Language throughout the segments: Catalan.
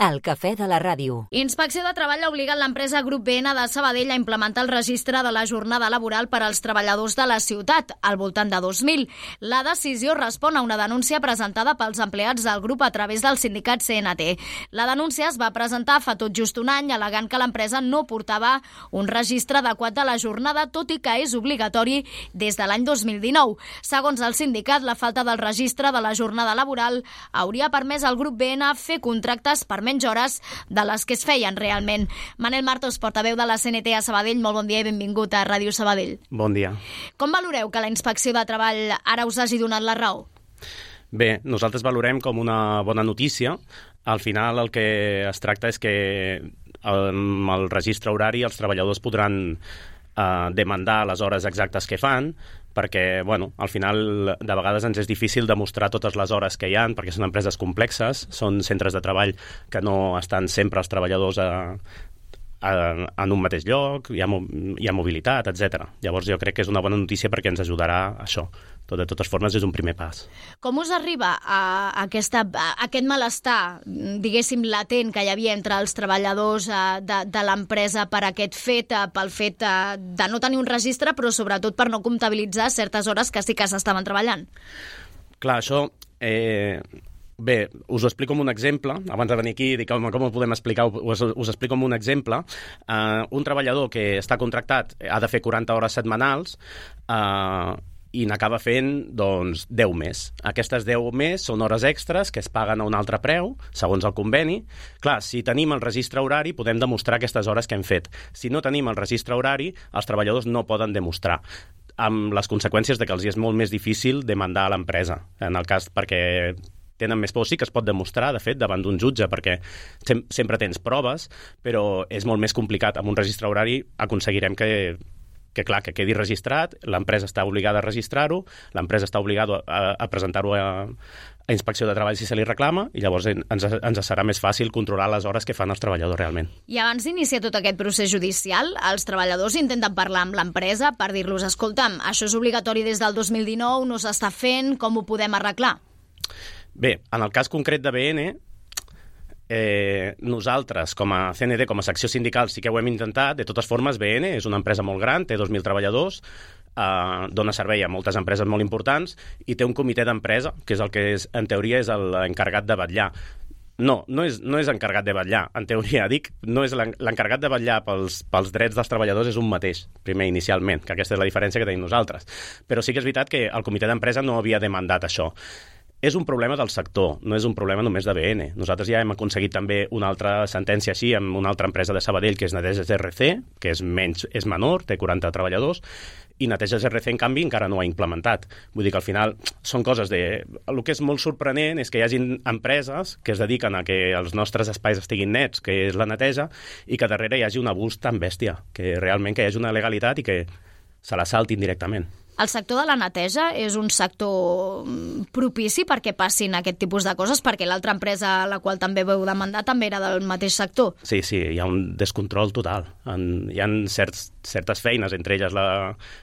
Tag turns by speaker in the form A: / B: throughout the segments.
A: El cafè de la ràdio.
B: Inspecció de Treball ha obligat l'empresa Grup BN de Sabadell a implementar el registre de la jornada laboral per als treballadors de la ciutat, al voltant de 2.000. La decisió respon a una denúncia presentada pels empleats del grup a través del sindicat CNT. La denúncia es va presentar fa tot just un any, alegant que l'empresa no portava un registre adequat de la jornada, tot i que és obligatori des de l'any 2019. Segons el sindicat, la falta del registre de la jornada laboral hauria permès al grup BN fer contractes per menys hores de les que es feien realment. Manel Martos, portaveu de la CNT a Sabadell, molt bon dia i benvingut a Ràdio Sabadell.
C: Bon dia.
B: Com valoreu que la inspecció de treball ara us hagi donat la raó?
C: Bé, nosaltres valorem com una bona notícia. Al final el que es tracta és que amb el registre horari els treballadors podran eh, demandar les hores exactes que fan, perquè, bueno, al final de vegades ens és difícil demostrar totes les hores que hi han, perquè són empreses complexes, són centres de treball que no estan sempre els treballadors a, a, en un mateix lloc, hi ha, hi ha mobilitat, etc. Llavors jo crec que és una bona notícia perquè ens ajudarà això. Tot, de totes formes, és un primer pas.
B: Com us arriba a, aquesta, a aquest malestar, diguéssim, latent que hi havia entre els treballadors eh, de, de l'empresa per aquest fet, eh, pel fet eh, de no tenir un registre, però sobretot per no comptabilitzar certes hores que sí que s'estaven treballant?
C: Clar, això... Eh, Bé, us ho explico amb un exemple. Abans de venir aquí, dic com, com ho podem explicar, us, us explico amb un exemple. Uh, un treballador que està contractat ha de fer 40 hores setmanals, uh, i n'acaba fent doncs, 10 més. Aquestes 10 més són hores extres que es paguen a un altre preu, segons el conveni. Clar, si tenim el registre horari, podem demostrar aquestes hores que hem fet. Si no tenim el registre horari, els treballadors no poden demostrar amb les conseqüències de que els és molt més difícil demandar a l'empresa, en el cas perquè tenen més por, sí que es pot demostrar, de fet, davant d'un jutge, perquè sem sempre tens proves, però és molt més complicat. Amb un registre horari aconseguirem que que clar, que quedi registrat, l'empresa està obligada a registrar-ho, l'empresa està obligada a, a presentar-ho a, a inspecció de treball si se li reclama i llavors ens, ens serà més fàcil controlar les hores que fan els treballadors realment.
B: I abans d'iniciar tot aquest procés judicial, els treballadors intenten parlar amb l'empresa per dir-los, escolta'm, això és obligatori des del 2019, no s'està fent, com ho podem arreglar?
C: Bé, en el cas concret de BN, eh, nosaltres, com a CND, com a secció sindical, sí que ho hem intentat. De totes formes, BN és una empresa molt gran, té 2.000 treballadors, eh, dona servei a moltes empreses molt importants i té un comitè d'empresa, que és el que és, en teoria és l'encarregat de vetllar. No, no és, no és encarregat de vetllar, en teoria. Dic, no és l'encarregat de vetllar pels, pels drets dels treballadors és un mateix, primer, inicialment, que aquesta és la diferència que tenim nosaltres. Però sí que és veritat que el comitè d'empresa no havia demandat això és un problema del sector, no és un problema només de BN. Nosaltres ja hem aconseguit també una altra sentència així amb una altra empresa de Sabadell, que és Neteges RC, que és, menys, és menor, té 40 treballadors, i Neteges RC, en canvi, encara no ha implementat. Vull dir que al final són coses de... El que és molt sorprenent és que hi hagin empreses que es dediquen a que els nostres espais estiguin nets, que és la neteja, i que darrere hi hagi un abús tan bèstia, que realment que hi hagi una legalitat i que se la saltin directament.
B: El sector de la neteja és un sector mm, propici perquè passin aquest tipus de coses, perquè l'altra empresa a la qual també veu demandar també era del mateix sector.
C: Sí, sí, hi ha un descontrol total. En, hi ha certs, certes feines, entre elles la,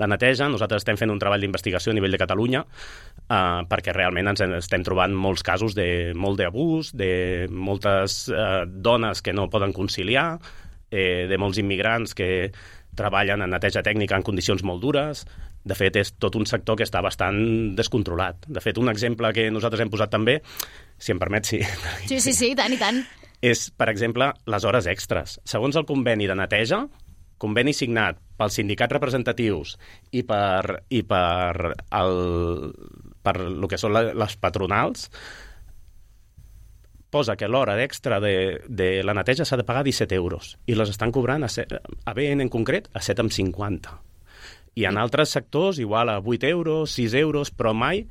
C: la neteja. Nosaltres estem fent un treball d'investigació a nivell de Catalunya eh, perquè realment ens estem trobant molts casos de molt d'abús, de moltes eh, dones que no poden conciliar, eh, de molts immigrants que treballen en neteja tècnica en condicions molt dures, de fet, és tot un sector que està bastant descontrolat. De fet, un exemple que nosaltres hem posat també, si em permet, sí.
B: Sí, sí, sí, tant i tant.
C: És, per exemple, les hores extres. Segons el conveni de neteja, conveni signat pels sindicats representatius i per, i per, el, per el que són les patronals, posa que l'hora extra de, de la neteja s'ha de pagar 17 euros i les estan cobrant a, a BN en concret a 7,50 i en altres sectors igual a 8 euros, 6 euros, però mai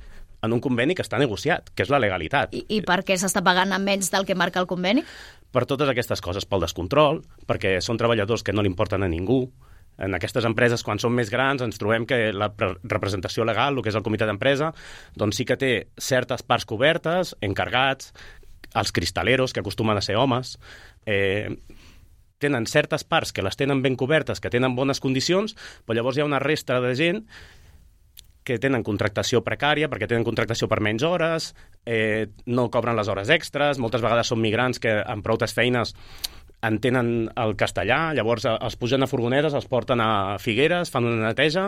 C: en un conveni que està negociat, que és la legalitat.
B: I, i per què s'està pagant a menys del que marca el conveni?
C: Per totes aquestes coses, pel descontrol, perquè són treballadors que no li importen a ningú, en aquestes empreses, quan són més grans, ens trobem que la representació legal, el que és el comitè d'empresa, doncs sí que té certes parts cobertes, encargats, els cristaleros, que acostumen a ser homes, eh, tenen certes parts que les tenen ben cobertes, que tenen bones condicions, però llavors hi ha una resta de gent que tenen contractació precària, perquè tenen contractació per menys hores, eh, no cobren les hores extres, moltes vegades són migrants que amb proutes feines entenen el castellà, llavors eh, els pugen a furgonetes, els porten a Figueres, fan una neteja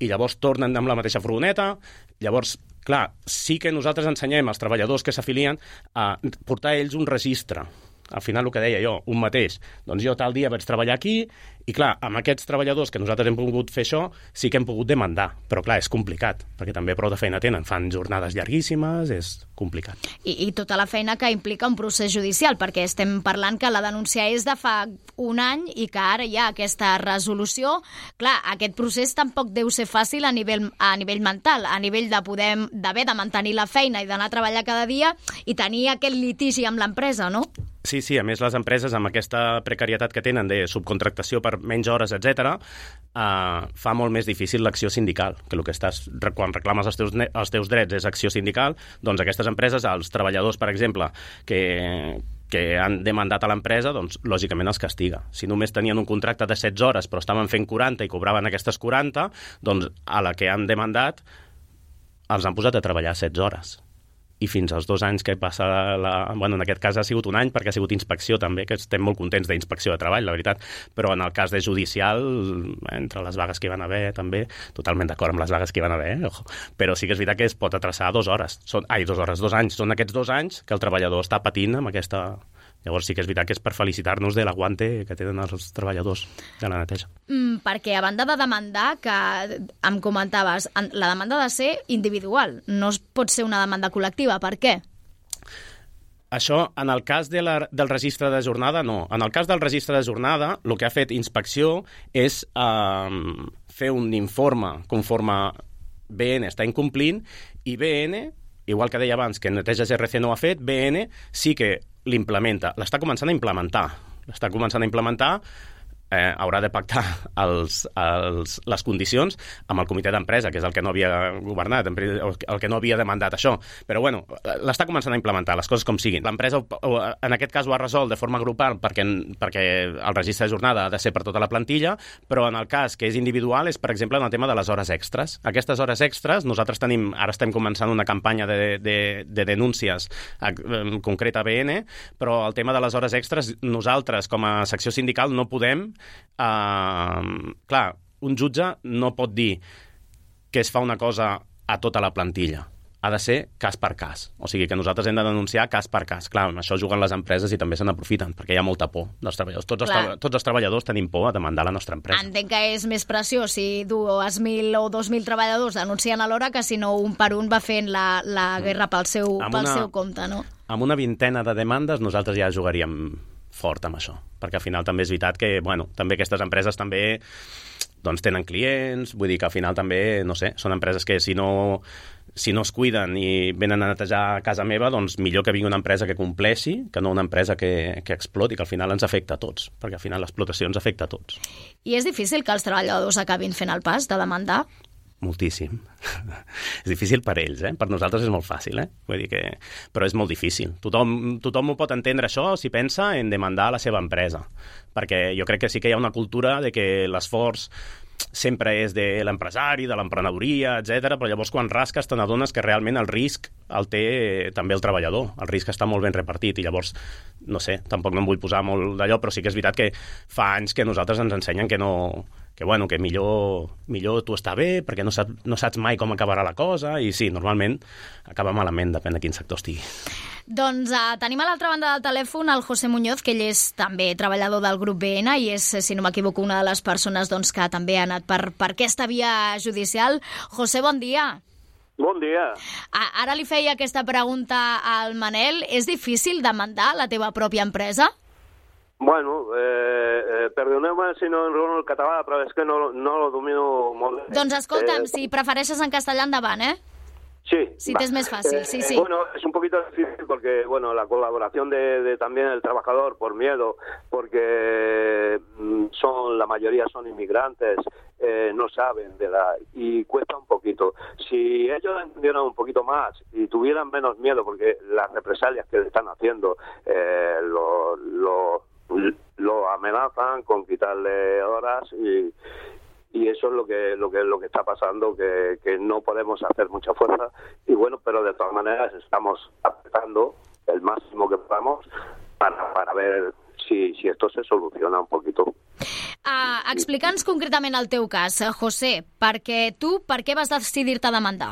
C: i llavors tornen amb la mateixa furgoneta. Llavors, clar, sí que nosaltres ensenyem als treballadors que s'afilien a portar ells un registre al final el que deia jo, un mateix. Doncs jo tal dia vaig treballar aquí i clar, amb aquests treballadors que nosaltres hem pogut fer això, sí que hem pogut demandar. Però clar, és complicat, perquè també prou de feina tenen. Fan jornades llarguíssimes, és complicat.
B: I, I tota la feina que implica un procés judicial, perquè estem parlant que la denúncia és de fa un any i que ara hi ha aquesta resolució. Clar, aquest procés tampoc deu ser fàcil a nivell, a nivell mental, a nivell de poder d'haver de mantenir la feina i d'anar a treballar cada dia i tenir aquest litigi amb l'empresa, no?
C: Sí, sí, a més les empreses amb aquesta precarietat que tenen de subcontractació per menys hores, etc, eh, fa molt més difícil l'acció sindical, que el que estàs, quan reclames els teus, els teus drets és acció sindical, doncs aquestes empreses, els treballadors, per exemple, que, que han demandat a l'empresa, doncs, lògicament els castiga. Si només tenien un contracte de 16 hores però estaven fent 40 i cobraven aquestes 40, doncs a la que han demandat els han posat a treballar 16 hores i fins als dos anys que passa la... Bueno, en aquest cas ha sigut un any perquè ha sigut inspecció també, que estem molt contents d'inspecció de treball, la veritat, però en el cas de judicial, entre les vagues que hi van haver també, totalment d'acord amb les vagues que hi van haver, eh? Ojo. però sí que és veritat que es pot atrasar dues hores, són, ai, dues hores, dos anys, són aquests dos anys que el treballador està patint amb aquesta, Llavors sí que és veritat que és per felicitar-nos de l'aguante que tenen els treballadors de la neteja.
B: Mm, perquè a banda de demandar, que em comentaves, la demanda ha de ser individual, no es pot ser una demanda col·lectiva. Per què?
C: Això, en el cas de la, del registre de jornada, no. En el cas del registre de jornada, el que ha fet inspecció és eh, fer un informe conforme BN està incomplint i BN, igual que deia abans que Neteja GRC no ha fet, BN sí que l'implementa, l'està començant a implementar, l'està començant a implementar eh, haurà de pactar els, els, les condicions amb el comitè d'empresa, que és el que no havia governat, el que no havia demandat això. Però, bueno, l'està començant a implementar, les coses com siguin. L'empresa, en aquest cas, ho ha resolt de forma grupal perquè, perquè el registre de jornada ha de ser per tota la plantilla, però en el cas que és individual és, per exemple, en el tema de les hores extres. Aquestes hores extres, nosaltres tenim, ara estem començant una campanya de, de, de denúncies en concret a BN, però el tema de les hores extres, nosaltres, com a secció sindical, no podem Uh, clar, un jutge no pot dir que es fa una cosa a tota la plantilla. Ha de ser cas per cas. O sigui, que nosaltres hem de denunciar cas per cas. Clar, amb això juguen les empreses i també se n'aprofiten, perquè hi ha molta por dels treballadors. Tots els, tots els treballadors tenim por a demandar la nostra empresa.
B: Entenc que és més pressió si dues mil o dos mil treballadors denuncien a l'hora que si no un per un va fent la, la guerra pel seu, pel una, seu compte, no?
C: Amb una vintena de demandes nosaltres ja jugaríem fort amb això, perquè al final també és veritat que, bueno, també aquestes empreses també doncs tenen clients, vull dir que al final també, no sé, són empreses que si no, si no es cuiden i venen a netejar casa meva, doncs millor que vingui una empresa que compleixi que no una empresa que, que exploti, que al final ens afecta a tots, perquè al final l'explotació ens afecta a tots.
B: I és difícil que els treballadors acabin fent el pas de demandar?
C: Moltíssim. és difícil per ells, eh? Per nosaltres és molt fàcil, eh? Vull dir que... Però és molt difícil. Tothom, tothom ho pot entendre, això, si pensa en demandar la seva empresa. Perquè jo crec que sí que hi ha una cultura de que l'esforç sempre és de l'empresari, de l'emprenedoria, etc. però llavors quan rasques te n'adones que realment el risc el té també el treballador, el risc està molt ben repartit i llavors, no sé, tampoc no em vull posar molt d'allò, però sí que és veritat que fa anys que nosaltres ens ensenyen que no, que, bueno, que millor, millor tu està bé perquè no, sap, no saps mai com acabarà la cosa i sí, normalment acaba malament, depèn de quin sector estigui.
B: Doncs uh, tenim a l'altra banda del telèfon el José Muñoz, que ell és també treballador del grup BN i és, si no m'equivoco, una de les persones doncs, que també ha anat per, per aquesta via judicial. José, bon dia.
A: Bon dia.
B: Ara li feia aquesta pregunta al Manel. És difícil demandar la teva pròpia empresa?
A: Bueno, eh, eh, perdoneu-me si no enrono el català, però és que no, no lo domino molt bé.
B: Doncs escolta'm, eh, si prefereixes en castellà, endavant, eh?
A: Sí.
B: Si te es más fácil, sí, sí.
A: Bueno, es un poquito difícil porque, bueno, la colaboración de, de también el trabajador por miedo, porque mm, son la mayoría son inmigrantes, eh, no saben de la y cuesta un poquito. Si ellos entendieran un poquito más y tuvieran menos miedo, porque las represalias que le están haciendo eh, lo, lo lo amenazan con quitarle horas y, y eso es lo que lo que lo que está pasando que, que no podemos hacer mucha fuerza y bueno pero de todas maneras estamos apretando el máximo que podamos para, para ver si, si esto se soluciona un poquito.
B: Uh, Explica'ns concretament el teu cas, José, perquè tu per què vas decidir-te a?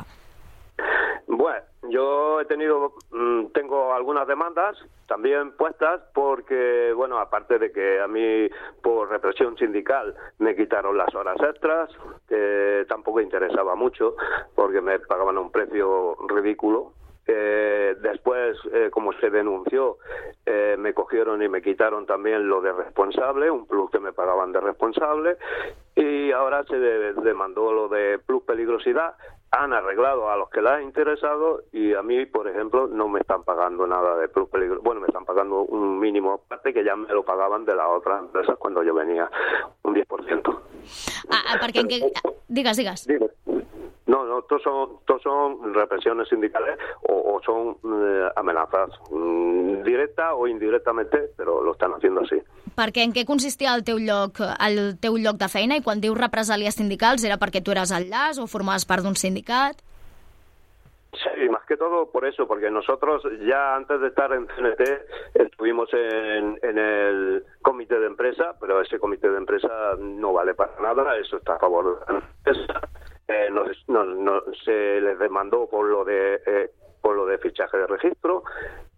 A: Yo he tenido, mm, tengo algunas demandas también puestas porque, bueno, aparte de que a mí por represión sindical me quitaron las horas extras, que tampoco interesaba mucho porque me pagaban un precio ridículo. Eh, después, eh, como se denunció, eh, me cogieron y me quitaron también lo de responsable, un plus que me pagaban de responsable, y ahora se de- demandó lo de plus peligrosidad. Han arreglado a los que les ha interesado y a mí, por ejemplo, no me están pagando nada de plus peligrosidad. Bueno, me están pagando un mínimo parte que ya me lo pagaban de las otras empresas cuando yo venía, un 10%.
B: Ah, ah, perquè en què... Digues, digues.
A: Dime. No, no, todos son, todos son represiones sindicales o, o son eh, amenazas mm, directas o indirectamente, pero lo están haciendo así.
B: Perquè en què consistia el teu lloc, el teu lloc de feina i quan dius represàlies sindicals era perquè tu eres enllaç o formaves part d'un sindicat?
A: Sí, más que todo por eso, porque nosotros ya antes de estar en CNT estuvimos en, en el comité de empresa, pero ese comité de empresa no vale para nada, eso está a favor de la empresa. Eh, nos- nos- nos- se les demandó por lo de eh, por lo de fichaje de registro,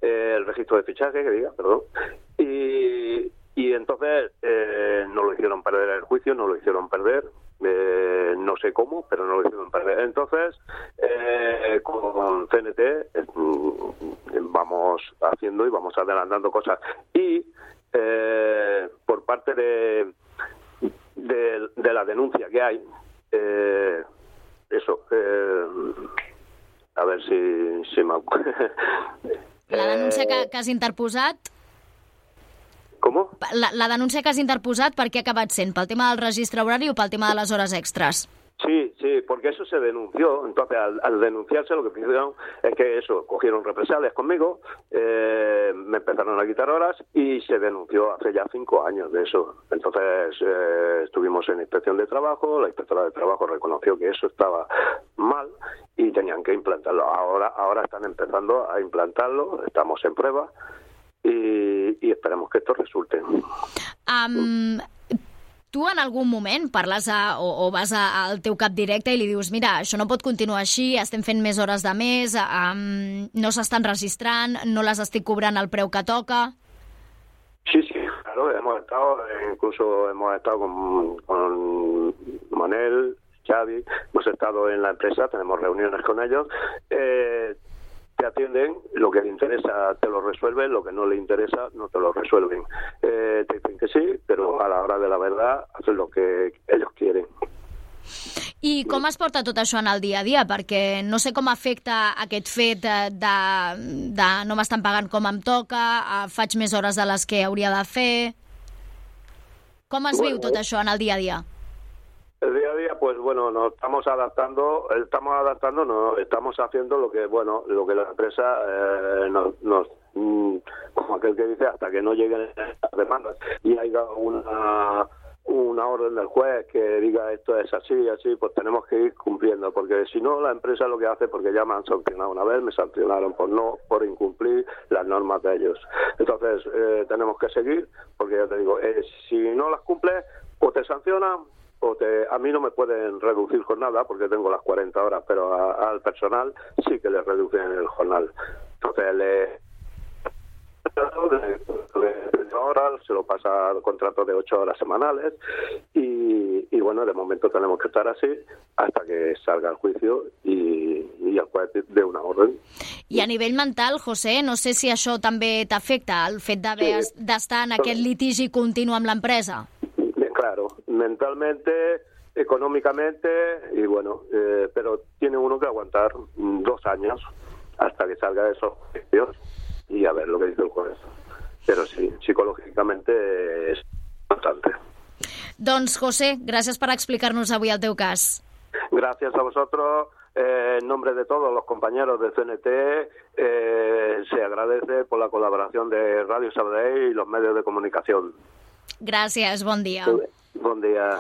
A: eh, el registro de fichaje, que diga, perdón, y, y entonces eh, no lo hicieron perder el juicio, no lo hicieron perder, eh, no sé cómo, pero no lo hicieron perder. Entonces, eh, con CNT eh, vamos haciendo y vamos adelantando cosas. Y eh, por parte de, de la denuncia que hay, a ver si, si me... acu-
B: La denúncia
A: Eh,
B: que, que has interposat,
A: ¿Cómo?
B: la, la denúncia que has interposat per què ha acabat sent? Pel tema del registre horari o pel tema de les hores extras?
A: Sí, sí, porque eso se denunció. Entonces, al, al denunciarse, lo que hicieron es que eso, cogieron represalias conmigo, eh, me empezaron a quitar horas y se denunció hace ya cinco años de eso. Entonces, eh, estuvimos en inspección de trabajo, la inspectora de trabajo reconoció que eso estaba tenían que implantarlo. Ahora, ahora están empezando a implantarlo, estamos en prueba y, y esperemos que esto resulte.
B: Um, tu en algun moment parles a, o, o vas a, al teu cap directe i li dius mira, això no pot continuar així, estem fent més hores de més, um, no s'estan registrant, no les estic cobrant al preu que toca...
A: Sí, sí, claro, hemos estado, incluso hemos estado con, con Xavi, hemos estado en la empresa, tenemos reuniones con ellos, eh, te atienden, lo que le interesa te lo resuelven, lo que no le interesa no te lo resuelven. Eh, te dicen que sí, pero a la hora de la verdad hacen lo que ellos quieren.
B: I com es porta tot això en el dia a dia? Perquè no sé com afecta aquest fet de, de, de no m'estan pagant com em toca, eh, faig més hores de les que hauria de fer... Com es viu
A: Bueno,
B: tot això en el dia a dia?
A: El día a día, pues bueno, nos estamos adaptando, estamos adaptando, no, estamos haciendo lo que, bueno, lo que la empresa eh, nos, nos mm, como aquel que dice, hasta que no lleguen las demandas y haya una una orden del juez que diga esto es así, así, pues tenemos que ir cumpliendo, porque si no la empresa lo que hace, porque ya me han sancionado una vez, me sancionaron por no, por incumplir las normas de ellos. Entonces eh, tenemos que seguir, porque ya te digo, eh, si no las cumples, o te sancionan o te, a mí no me pueden reducir jornada porque tengo las 40 horas, pero a- al personal sí que le reducen el jornal. Entonces le de, de horas, se lo pasa al contrato de 8 horas semanales y, y bueno, de momento tenemos que estar así hasta que salga el juicio y, y el juez dé una orden.
B: I a nivell mental, José, no sé si això també t'afecta, el fet d'haver
A: Sí.
B: d'estar en aquest litigi continu amb l'empresa.
A: Claro, mentalmente, económicamente y bueno, eh, pero tiene uno que aguantar dos años hasta que salga de esos juicios y a ver lo que dice el juez. Pero sí, psicológicamente es bastante.
B: Doncs, José, gràcies per explicar-nos avui el teu cas.
A: Gracias a vosotros. eh, en nombre de todos los compañeros de CNT, eh, se agradece por la colaboración de Radio Sabadell y los medios de comunicación.
B: Gràcies, bon dia.
A: Bon dia.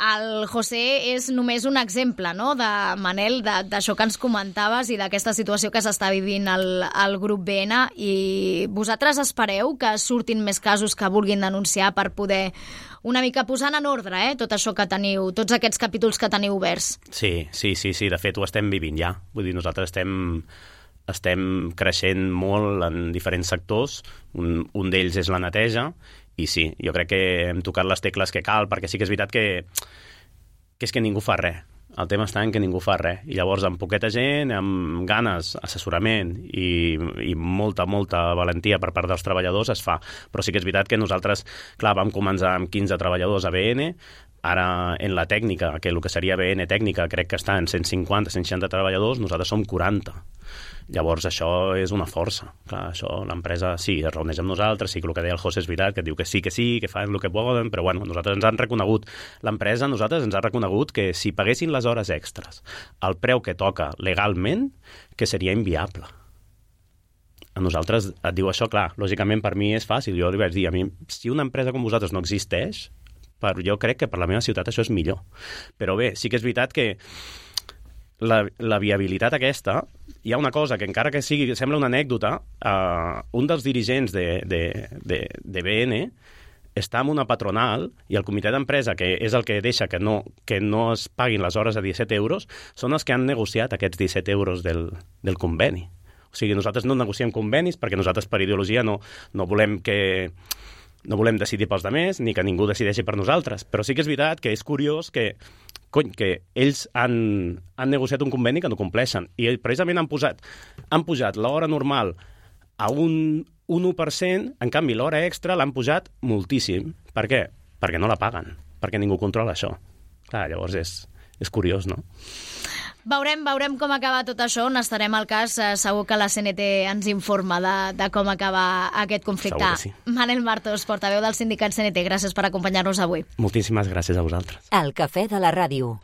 B: El José és només un exemple, no?, de Manel, d'això que ens comentaves i d'aquesta situació que s'està vivint al, al grup BN i vosaltres espereu que surtin més casos que vulguin denunciar per poder una mica posant en ordre, eh, tot això que teniu, tots aquests capítols que teniu oberts.
C: Sí, sí, sí, sí, de fet ho estem vivint ja. Vull dir, nosaltres estem estem creixent molt en diferents sectors, un, un d'ells és la neteja, i sí, jo crec que hem tocat les tecles que cal, perquè sí que és veritat que, que és que ningú fa res. El tema està en que ningú fa res. I llavors, amb poqueta gent, amb ganes, assessorament i, i molta, molta valentia per part dels treballadors es fa. Però sí que és veritat que nosaltres, clar, vam començar amb 15 treballadors a BN, ara en la tècnica, que el que seria BN tècnica, crec que està en 150, 160 treballadors, nosaltres som 40. Llavors, això és una força. Clar, això, l'empresa, sí, es reuneix amb nosaltres, sí que el que deia el José és veritat, que diu que sí, que sí, que fan el que poden, però bueno, nosaltres ens han reconegut, l'empresa nosaltres ens ha reconegut que si paguessin les hores extres al preu que toca legalment, que seria inviable. A nosaltres et diu això, clar, lògicament per mi és fàcil, jo li vaig dir, a mi, si una empresa com vosaltres no existeix, per, jo crec que per la meva ciutat això és millor. Però bé, sí que és veritat que la, la viabilitat aquesta, hi ha una cosa que encara que sigui, sembla una anècdota, uh, un dels dirigents de, de, de, de BN està en una patronal i el comitè d'empresa, que és el que deixa que no, que no es paguin les hores a 17 euros, són els que han negociat aquests 17 euros del, del conveni. O sigui, nosaltres no negociem convenis perquè nosaltres per ideologia no, no volem que no volem decidir pels demés ni que ningú decideixi per nosaltres, però sí que és veritat que és curiós que cony, que ells han, han negociat un conveni que no compleixen i precisament han posat han pujat l'hora normal a un, un 1%, en canvi l'hora extra l'han pujat moltíssim. Per què? Perquè no la paguen, perquè ningú controla això. Clar, llavors és, és curiós, no?
B: Veurem, veurem com acaba tot això, n'estarem al cas. Eh, segur que la CNT ens informa de, de com acaba aquest conflicte.
C: Sí.
B: Manel Martos, portaveu del sindicat CNT, gràcies per acompanyar-nos avui.
C: Moltíssimes gràcies a vosaltres.
D: El Cafè de la Ràdio.